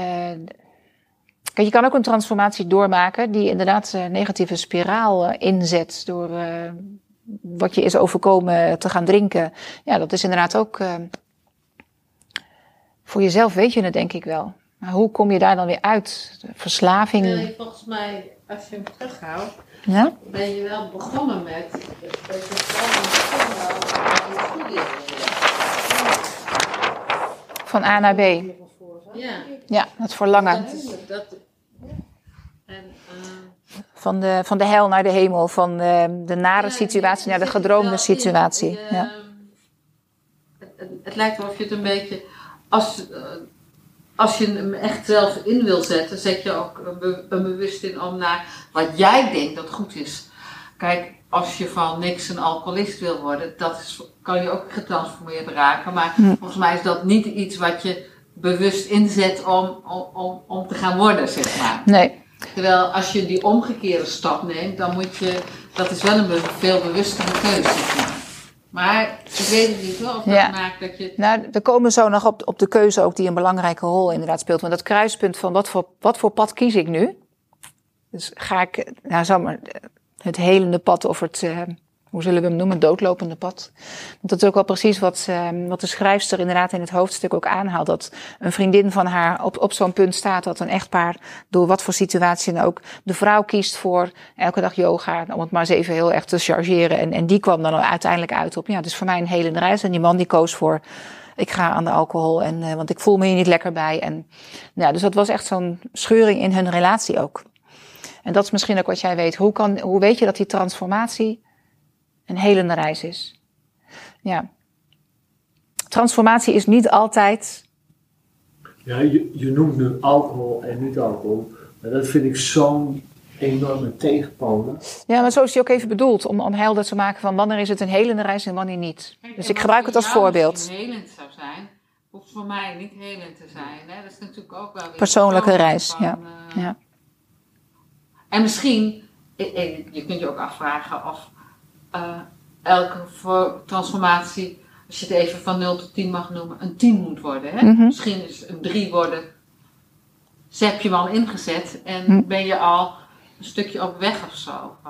A: kijk, je kan ook een transformatie doormaken die inderdaad een negatieve spiraal eh, inzet door eh, wat je is overkomen te gaan drinken. Ja, dat is inderdaad ook. eh, voor jezelf weet je het denk ik wel. Maar hoe kom je daar dan weer uit? De verslaving.
C: Nee, volgens mij, als je hem terughoudt,
A: Ja?
C: ben je wel begonnen met dat je gewoon.
A: Van A naar B.
C: Ja,
A: Ja, het verlangen.
C: dat is dat. En, eh,
A: Van de, van de hel naar de hemel, van de, de nare
C: ja,
A: situatie naar de gedroomde situatie.
C: Je,
A: Ja.
C: het, het- het lijkt wel of je het een beetje, als, eh, als je hem echt zelf in wil zetten, zet je ook een, be- een bewust in om naar wat jij denkt dat goed is. Kijk, als je van niks een alcoholist wil worden, dat is, kan je ook getransformeerd raken. Maar volgens mij is dat niet iets wat je bewust inzet om, om, om, om te gaan worden, zeg maar.
A: Nee,
C: Terwijl als je die omgekeerde stap neemt, dan moet je, dat is wel een veel bewustere keuze. Maar. Ik weet het niet hoor, of dat
A: Ja.
C: maakt dat je...
A: nou, we komen zo nog op, op de keuze ook die een belangrijke rol inderdaad speelt. Want dat kruispunt van wat voor, wat voor pad kies ik nu? Dus ga ik, nou zou maar, het helende pad of het, eh, hoe zullen we hem noemen, doodlopende pad. Want dat is ook wel precies wat, eh, wat de schrijfster inderdaad in het hoofdstuk ook aanhaalt. Dat een vriendin van haar op, op zo'n punt staat dat een echtpaar, door wat voor situatie dan ook, de vrouw kiest voor elke dag yoga, om het maar eens even heel erg te chargeren. En, en die kwam dan uiteindelijk uit op, ja, dus voor mij een helende reis. En die man die koos voor, ik ga aan de alcohol, en, eh, want ik voel me hier niet lekker bij. En, nou, dus dat was echt zo'n scheuring in hun relatie ook. En dat is misschien ook wat jij weet. Hoe, kan, hoe weet je dat die transformatie een helende reis is? Ja. Transformatie is niet altijd.
E: Ja, je, je noemt nu alcohol en niet alcohol. Maar dat vind ik zo'n enorme tegenpolen.
A: Ja, maar zo is die ook even bedoeld. Om, om helder te maken van wanneer is het een helende reis en wanneer niet.
C: Kijk,
A: Dus ik gebruik het als voorbeeld.
C: helend zou zijn, hoeft voor mij niet helend te zijn. Hè? Dat is natuurlijk ook wel weer
A: Persoonlijke
C: persoonlijk
A: reis,
C: van,
A: ja.
C: eh,
A: Ja.
C: En misschien, je kunt je ook afvragen of eh, elke transformatie, als je het even van 0 tot 10 mag noemen, een 10 moet worden. Hè?
A: Mhm.
C: Misschien is een 3 worden, ze heb je hem al ingezet en
A: Hm.
C: ben je al een stukje op weg of zo. Eh,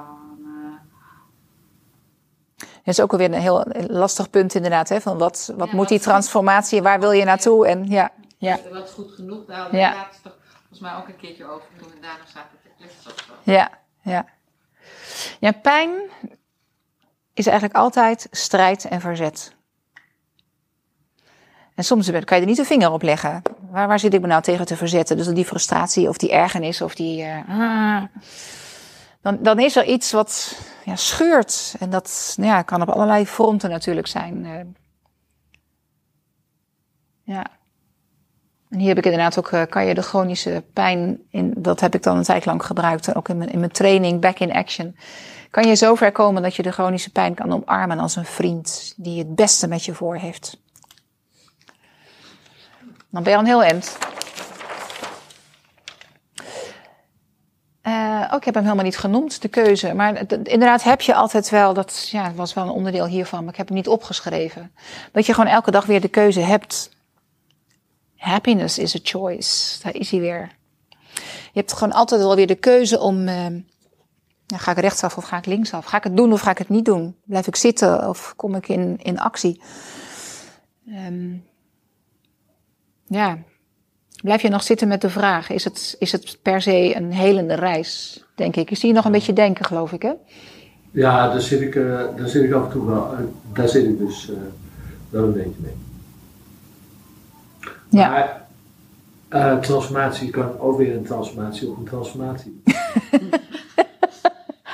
A: Dat is ook alweer een heel lastig punt inderdaad. Hè? Van wat wat
C: Ja,
A: moet die transformatie, waar wil je naartoe? En ja, ja,
C: Wat goed genoeg, daar hadden
A: Ja.
C: toch volgens mij ook een keertje over toen we daarna zaten te kletsen of zo.
A: ja, ja. Ja, pijn is eigenlijk altijd strijd en verzet. En soms kan je er niet de vinger op leggen. Waar, waar zit ik me nou tegen te verzetten? Dus die frustratie of die ergernis of die... eh, ah. dan, dan is er iets wat ja, scheurt. En dat nou ja, kan op allerlei fronten natuurlijk zijn. eh. ja. En hier heb ik inderdaad ook, eh, kan je de chronische pijn, in, dat heb ik dan een tijd lang gebruikt, ook in mijn, in mijn training, back in action. Kan je zo ver komen dat je de chronische pijn kan omarmen als een vriend die het beste met je voor heeft. Dan ben je al een heel eind. Oh, ik heb hem helemaal niet genoemd, de keuze. Maar inderdaad heb je altijd wel, dat ja, was wel een onderdeel hiervan, maar ik heb hem niet opgeschreven. Dat je gewoon elke dag weer de keuze hebt. Happiness is a choice. Daar is hij weer. Je hebt gewoon altijd wel weer de keuze om, eh, ja, ga ik rechtsaf of ga ik linksaf? Ga ik het doen of ga ik het niet doen? Blijf ik zitten of kom ik in, in actie? Ehm, ja, Blijf je nog zitten met de vraag: is het, is het per se een helende reis? Denk ik. Je zie je nog een beetje denken, geloof ik, hè?
E: Ja, daar zit ik, eh, daar zit ik af en toe wel, eh, daar zit ik dus eh, wel een beetje mee.
A: Ja.
E: Maar transformatie kan ook weer een transformatie op een transformatie.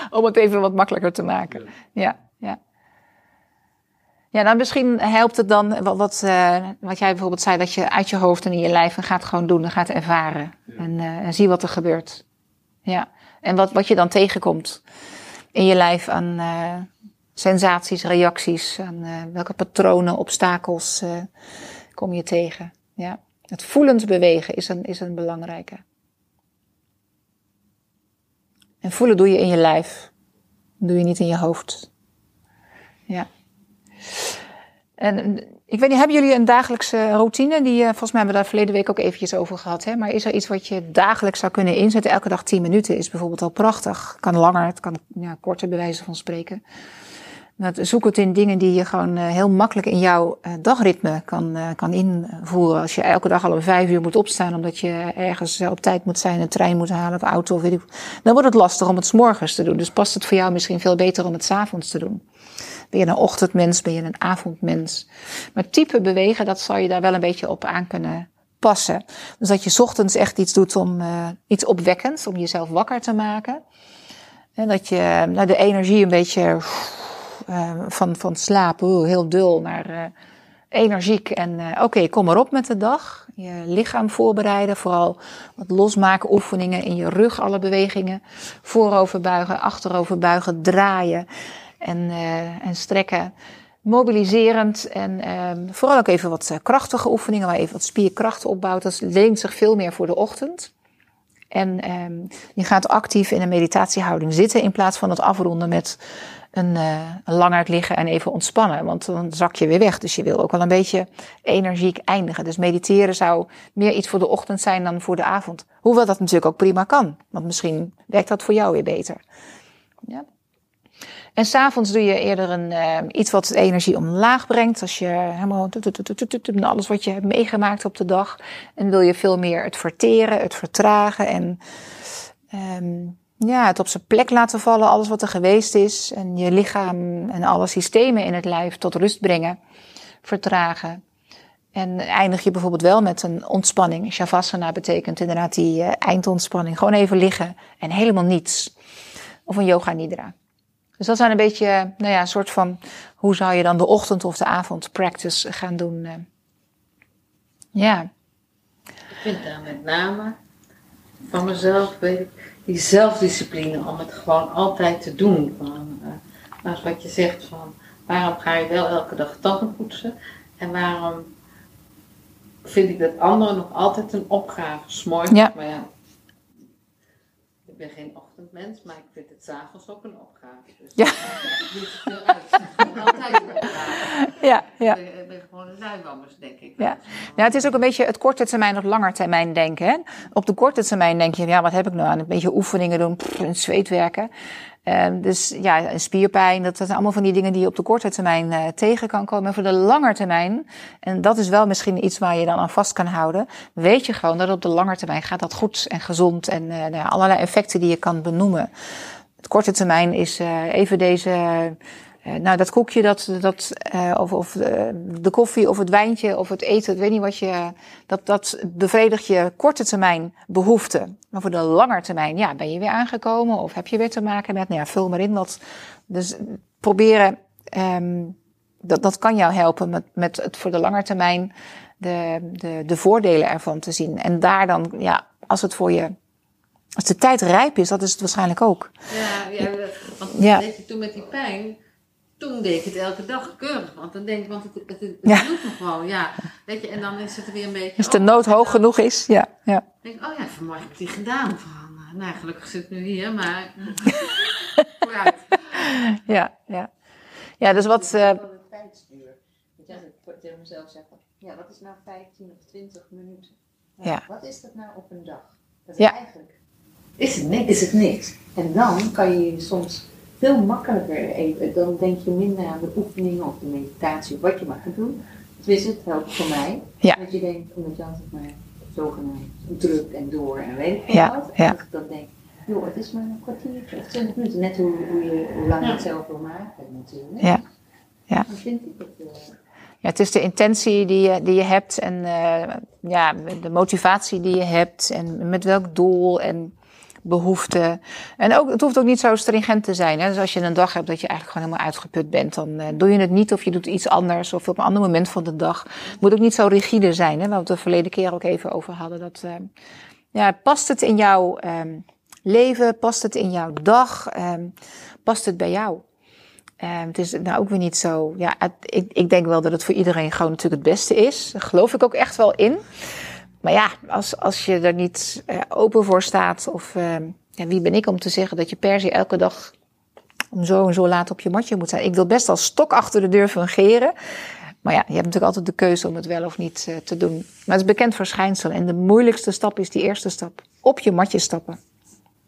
A: Om het even wat makkelijker te maken. Ja, ja. Ja, nou misschien helpt het dan wat, wat, eh, wat jij bijvoorbeeld zei, dat je uit je hoofd en in je lijf en gaat gewoon doen en gaat ervaren. En, eh, en zie wat er gebeurt. Ja, en wat, wat je dan tegenkomt in je lijf aan eh, sensaties, reacties, aan eh, welke patronen, obstakels eh, kom je tegen. Ja. Het voelend bewegen is een, is een belangrijke. En voelen doe je in je lijf. doe je niet in je hoofd. Ja. En ik weet niet, hebben jullie een dagelijkse routine? Die, eh, volgens mij hebben we daar verleden week ook eventjes over gehad. Hè? Maar is er iets wat je dagelijks zou kunnen inzetten? Elke dag 10 minuten is bijvoorbeeld al prachtig. Kan langer, het kan ja, korter bij van spreken. Zoek het in dingen die je gewoon eh, heel makkelijk in jouw eh, dagritme kan, eh, kan invoeren. Als je elke dag al om vijf uur moet opstaan omdat je ergens op tijd moet zijn, een trein moet halen of auto of weet ik. Dan wordt het lastig om het 's morgens te doen. Dus past het voor jou misschien veel beter om het 's avonds te doen. Ben je een ochtendmens, ben je een avondmens. Maar type bewegen, dat zal je daar wel een beetje op aan kunnen passen. Dus dat je ochtends echt iets doet om iets opwekkends, om jezelf wakker te maken. En dat je nou, de energie een beetje van, van slaap, uh, heel dul, naar uh, energiek. En oké, okay, kom erop met de dag. Je lichaam voorbereiden, vooral wat losmaken oefeningen in je rug, alle bewegingen. Voorover buigen, achterover buigen, draaien en, en strekken. Mobiliserend en uh, vooral ook even wat krachtige oefeningen, waar je even wat spierkracht opbouwt. Dat leent zich veel meer voor de ochtend. En um, je gaat actief in een meditatiehouding zitten in plaats van het afronden met een, uh, een liggen en even ontspannen. Want dan zak je weer weg. Dus je wil ook wel een beetje energiek eindigen. Dus mediteren zou meer iets voor de ochtend zijn dan voor de avond. Hoewel dat natuurlijk ook prima kan. Want misschien werkt dat voor jou weer beter. Ja. En s'avonds doe je eerder een, uh, iets wat de energie omlaag brengt. Als je helemaal alles wat je hebt meegemaakt op de dag. En wil je veel meer het verteren, het vertragen en um, ja, het op zijn plek laten vallen. Alles wat er geweest is. En je lichaam en alle systemen in het lijf tot rust brengen. Vertragen. En eindig je bijvoorbeeld wel met een ontspanning. Shavasana betekent inderdaad die uh, eindontspanning. Gewoon even liggen en helemaal niets. Of een yoga nidra. Dus dat zijn een beetje, nou ja, een soort van, hoe zou je dan de ochtend of de avond practice gaan doen? Uh, ja.
C: Ik vind daar met name van mezelf, weet ik, die zelfdiscipline om het gewoon altijd te doen. Van, uh, nou, wat je zegt van, waarom ga je wel elke dag tanden poetsen? En waarom vind ik dat anderen nog altijd een opgave, s'morgens?
A: Ja.
C: Maar ja, ik ben geen ochtendmens, maar ik vind het s'avonds ook een opgave. Dus
A: Ja.
C: uit. Altijd een opgave.
A: Ja, ja.
C: Ik ben, ik ben gewoon een luiwammers, denk ik.
A: Ja. ja, het is ook een beetje het korte termijn of lange termijn denken. Hè? Op de korte termijn denk je, ja, wat heb ik nou aan? Een beetje oefeningen doen, pff, het zweet werken. Uh, dus ja, spierpijn, dat, dat zijn allemaal van die dingen die je op de korte termijn uh, tegen kan komen. Maar voor de lange termijn, en dat is wel misschien iets waar je dan aan vast kan houden, weet je gewoon dat op de lange termijn gaat dat goed en gezond en uh, nou allerlei effecten die je kan benoemen. Het korte termijn is uh, even deze nou, dat koekje, dat, dat, uh, of, of uh, de koffie, of het wijntje, of het eten, ik weet niet wat je, dat, dat bevredigt je korte termijn behoeften. Maar voor de lange termijn, ja, ben je weer aangekomen, of heb je weer te maken met, nou ja, vul maar in wat. Dus proberen, um, dat, dat kan jou helpen met, met het voor de lange termijn de, de, de voordelen ervan te zien. En daar dan, ja, als het voor je als de tijd rijp is, dat is het waarschijnlijk ook.
C: Ja, ja want
A: Ja.
C: je, toen met die pijn, toen deed ik het elke dag keurig. Want dan denk ik, want het, het, het, het
A: Ja.
C: doet nog gewoon, ja. Weet je, en dan is het weer een beetje...
A: Als de
C: oh,
A: nood
C: en
A: hoog
C: dan
A: genoeg is, ja. ja.
C: denk ik, oh ja, vanmorgen heb ik die gedaan. Van, eh, nou, gelukkig zit ik nu hier, maar... Vooruit.
A: Ja, ja. Ja, dus wat... eh,
B: tijdsduur. Dat jij het tegen mezelf zegt, van, ja, wat is nou 15 of 20 minuten? Nou,
A: Ja.
B: Wat is dat nou op een dag? Dat is
A: Ja.
B: eigenlijk is het, niks. is het niks. En dan kan je soms veel makkelijker even, dan denk je minder aan de oefeningen of de meditatie of wat je maar gaat doen. Tenminste, het helpt voor mij.
A: Ja.
B: Dat je denkt, omdat je altijd maar zogenaamd druk en door en weet ik veel
A: Ja,
B: wat.
A: ja.
B: Dan denk, joh, het is maar een kwartiertje of 20 minuten. Net hoe, hoe, je, hoe lang je het zelf wil maken natuurlijk.
A: Ja. Ja.
B: Dan vind ik het... eh,
A: Ja, het is de intentie die je, die je hebt en eh, ja, de motivatie die je hebt en met welk doel en behoefte. En ook, het hoeft ook niet zo stringent te zijn. Hè? Dus als je een dag hebt dat je eigenlijk gewoon helemaal uitgeput bent, dan eh, doe je het niet of je doet iets anders of op een ander moment van de dag. Het moet ook niet zo rigide zijn, hè? waar we het de verleden keer ook even over hadden. Dat, eh, ja, past het in jouw ehm, leven? Past het in jouw dag? Ehm, past het bij jou? Eh, het is nou ook weer niet zo. Ja, ik, ik denk wel dat het voor iedereen gewoon natuurlijk het beste is. Daar geloof ik ook echt wel in. Maar ja, als, als je er niet eh, open voor staat, of eh, ja, wie ben ik om te zeggen dat je per se elke dag om zo en zo laat op je matje moet zijn. Ik wil best als stok achter de deur fungeren. Maar ja, je hebt natuurlijk altijd de keuze om het wel of niet eh, te doen. Maar het is bekend verschijnsel. En de moeilijkste stap is die eerste stap. Op je matje stappen.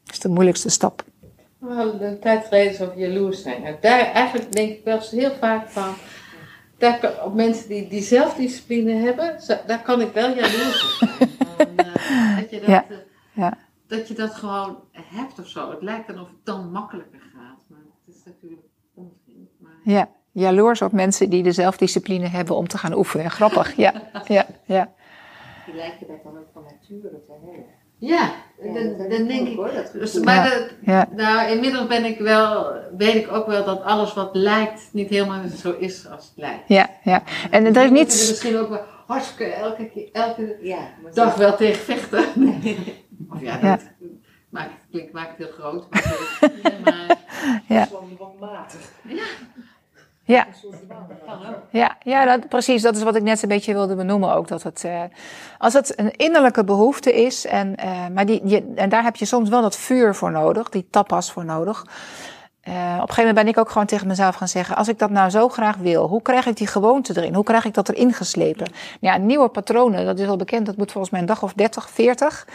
A: Dat is de moeilijkste stap.
C: We hadden een tijd geleden over jaloers zijn. Nou, daar eigenlijk denk ik wel heel vaak van. Daar op mensen die, die zelfdiscipline hebben, daar kan ik wel jaloers op zijn. Eh, dat, je dat,
A: Ja,
C: eh,
A: ja.
C: dat je dat gewoon hebt of zo. Het lijkt dan of het dan makkelijker gaat. Maar het is natuurlijk onzin. Maar...
A: Ja, jaloers op mensen die de zelfdiscipline hebben om te gaan oefenen. Grappig, ja. ja, ja.
B: Die lijken dat dan ook van nature te hebben.
C: Ja,
B: Ja,
C: dan,
B: dat
C: denk ik.
B: hoor, dat
C: Dus, maar
A: Ja.
C: dat,
A: Ja.
C: nou, inmiddels ben ik wel, weet ik ook wel dat alles wat lijkt niet helemaal zo is als het lijkt.
A: Ja, ja. En er is
C: Dus
A: niets.
C: misschien ook wel hartstikke elke, keer- elke dag wel tegen vechten. of ja, dat
A: Ja.
C: maakt, klinkt, maakt het heel groot. Maar, maar
A: Ja.
B: gewoon dwangmatig.
A: Ja,
B: Ook.
A: ja, ja dat, precies. Dat is wat ik net een beetje wilde benoemen ook. Dat het, eh, als het een innerlijke behoefte is, en, eh, maar die, je, en daar heb je soms wel dat vuur voor nodig, die tapas voor nodig. Eh, op een gegeven moment ben ik ook gewoon tegen mezelf gaan zeggen: als ik dat nou zo graag wil, hoe krijg ik die gewoonte erin? Hoe krijg ik dat erin geslepen? Ja, nieuwe patronen, dat is wel bekend, dat moet volgens mij een dag of 30, 40.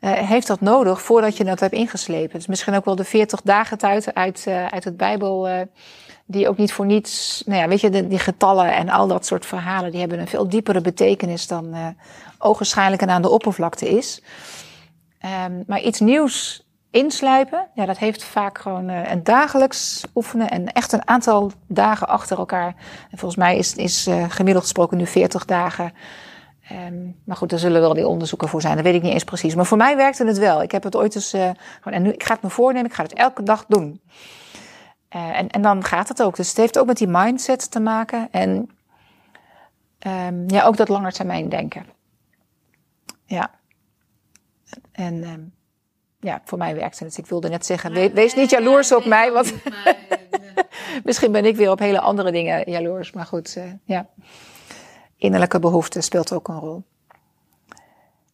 A: eh, heeft dat nodig voordat je dat hebt ingeslepen. Het is misschien ook wel de 40 dagen uit, uit, uit het Bijbel. eh, die ook niet voor niets, nou ja, weet je, de, die getallen en al dat soort verhalen, die hebben een veel diepere betekenis dan eh ogenschijnlijk en aan de oppervlakte is. Ehm, maar iets nieuws insluipen, ja, dat heeft vaak gewoon eh, een dagelijks oefenen en echt een aantal dagen achter elkaar. En volgens mij is, is eh, gemiddeld gesproken nu 40 dagen. Ehm, maar goed, daar zullen wel die onderzoeken voor zijn. Dat weet ik niet eens precies. Maar voor mij werkte het wel. Ik heb het ooit eens. eh, gewoon, en nu, ik ga het me voornemen, ik ga het elke dag doen. Eh, en, en dan gaat het ook. Dus het heeft ook met die mindset te maken. En ehm, ja, ook dat langetermijn denken. Ja. En ehm, ja, voor mij werkte het. Ik wilde net zeggen, we- wees niet jaloers op mij. Want misschien ben ik weer op hele andere dingen jaloers. Maar goed, eh, ja. Innerlijke behoefte speelt ook een rol.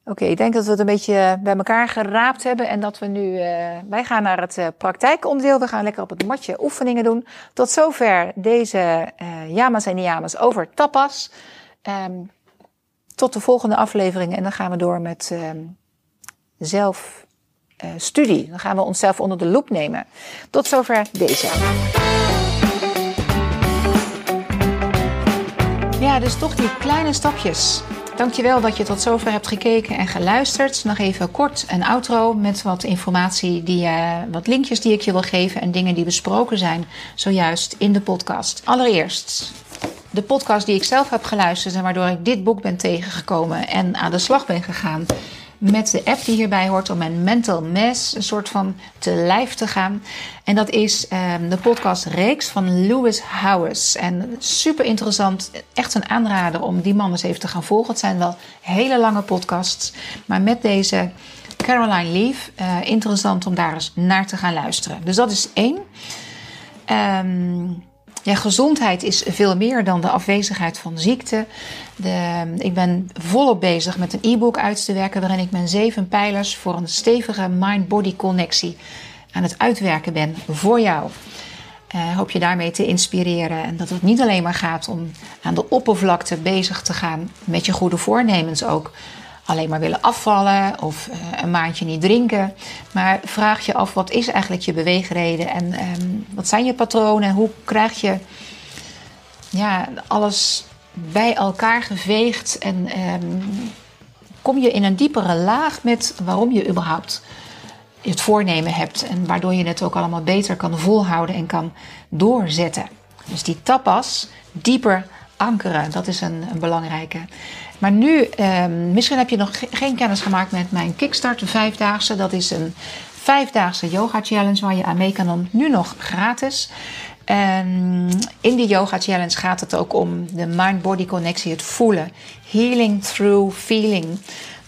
A: Oké, ik denk dat we het een beetje bij elkaar geraapt hebben en dat we nu, eh, wij gaan naar het eh, praktijkonderdeel. We gaan lekker op het matje oefeningen doen. Tot zover deze eh Yamas en Niyamas over tapas. Ehm, tot de volgende aflevering en dan gaan we door met ehm zelfstudie. dan gaan we onszelf onder de loep nemen. Tot zover deze. Ja, dus toch die kleine stapjes. Dankjewel dat je tot zover hebt gekeken en geluisterd. Nog even kort een outro met wat informatie, die, eh, wat linkjes die ik je wil geven en dingen die besproken zijn zojuist in de podcast. Allereerst de podcast die ik zelf heb geluisterd en waardoor ik dit boek ben tegengekomen en aan de slag ben gegaan met de app die hierbij hoort om mijn mental mess een soort van te lijf te gaan. En dat is ehm, de podcast Reeks van Lewis Howes. En super interessant, echt een aanrader om die man eens even te gaan volgen. Het zijn wel hele lange podcasts, maar met deze Caroline Leaf eh, interessant om daar eens naar te gaan luisteren. Dus dat is één. Ehm, Ja, gezondheid is veel meer dan de afwezigheid van ziekte. De, ik ben volop bezig met een e-book uit te werken waarin ik mijn zeven pijlers voor een stevige mind-body connectie aan het uitwerken ben voor jou. Uh, hoop je daarmee te inspireren. En dat het niet alleen maar gaat om aan de oppervlakte bezig te gaan met je goede voornemens ook. Alleen maar willen afvallen of uh, een maandje niet drinken. Maar vraag je af wat is eigenlijk je beweegreden en um, wat zijn je patronen? Hoe krijg je ja, alles bij elkaar geveegd en um, kom je in een diepere laag met waarom je überhaupt het voornemen hebt. En waardoor je het ook allemaal beter kan volhouden en kan doorzetten. Dus die tapas dieper ankeren, dat is een, een belangrijke. Maar nu, eh, misschien heb je nog ge geen kennis gemaakt met mijn Kickstart, de vijfdaagse. Dat is een vijfdaagse yoga challenge waar je aan mee kan dan nu nog gratis. En in die yoga challenge gaat het ook om de mind-body connectie, het voelen. Healing through feeling.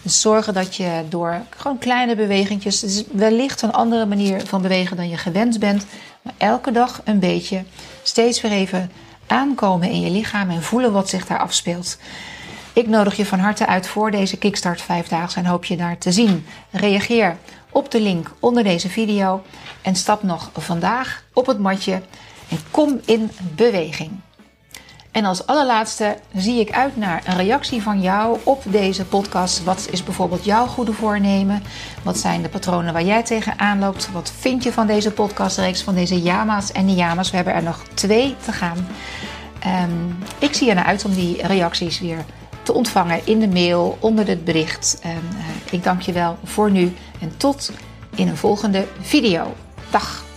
A: Dus zorgen dat je door gewoon kleine bewegingjes, wellicht een andere manier van bewegen dan je gewend bent, maar elke dag een beetje, steeds weer even aankomen in je lichaam en voelen wat zich daar afspeelt. Ik nodig je van harte uit voor deze Kickstart 5 dagen en hoop je daar te zien. Reageer op de link onder deze video en stap nog vandaag op het matje en kom in beweging. En als allerlaatste zie ik uit naar een reactie van jou op deze podcast. Wat is bijvoorbeeld jouw goede voornemen? Wat zijn de patronen waar jij tegenaan loopt? Wat vind je van deze podcastreeks, van deze Yama's en Niyamas? We hebben er nog twee te gaan. Um, ik zie er naar uit om die reacties weer te ontvangen in de mail onder het bericht. En, uh, ik dank je wel voor nu en tot in een volgende video. Dag!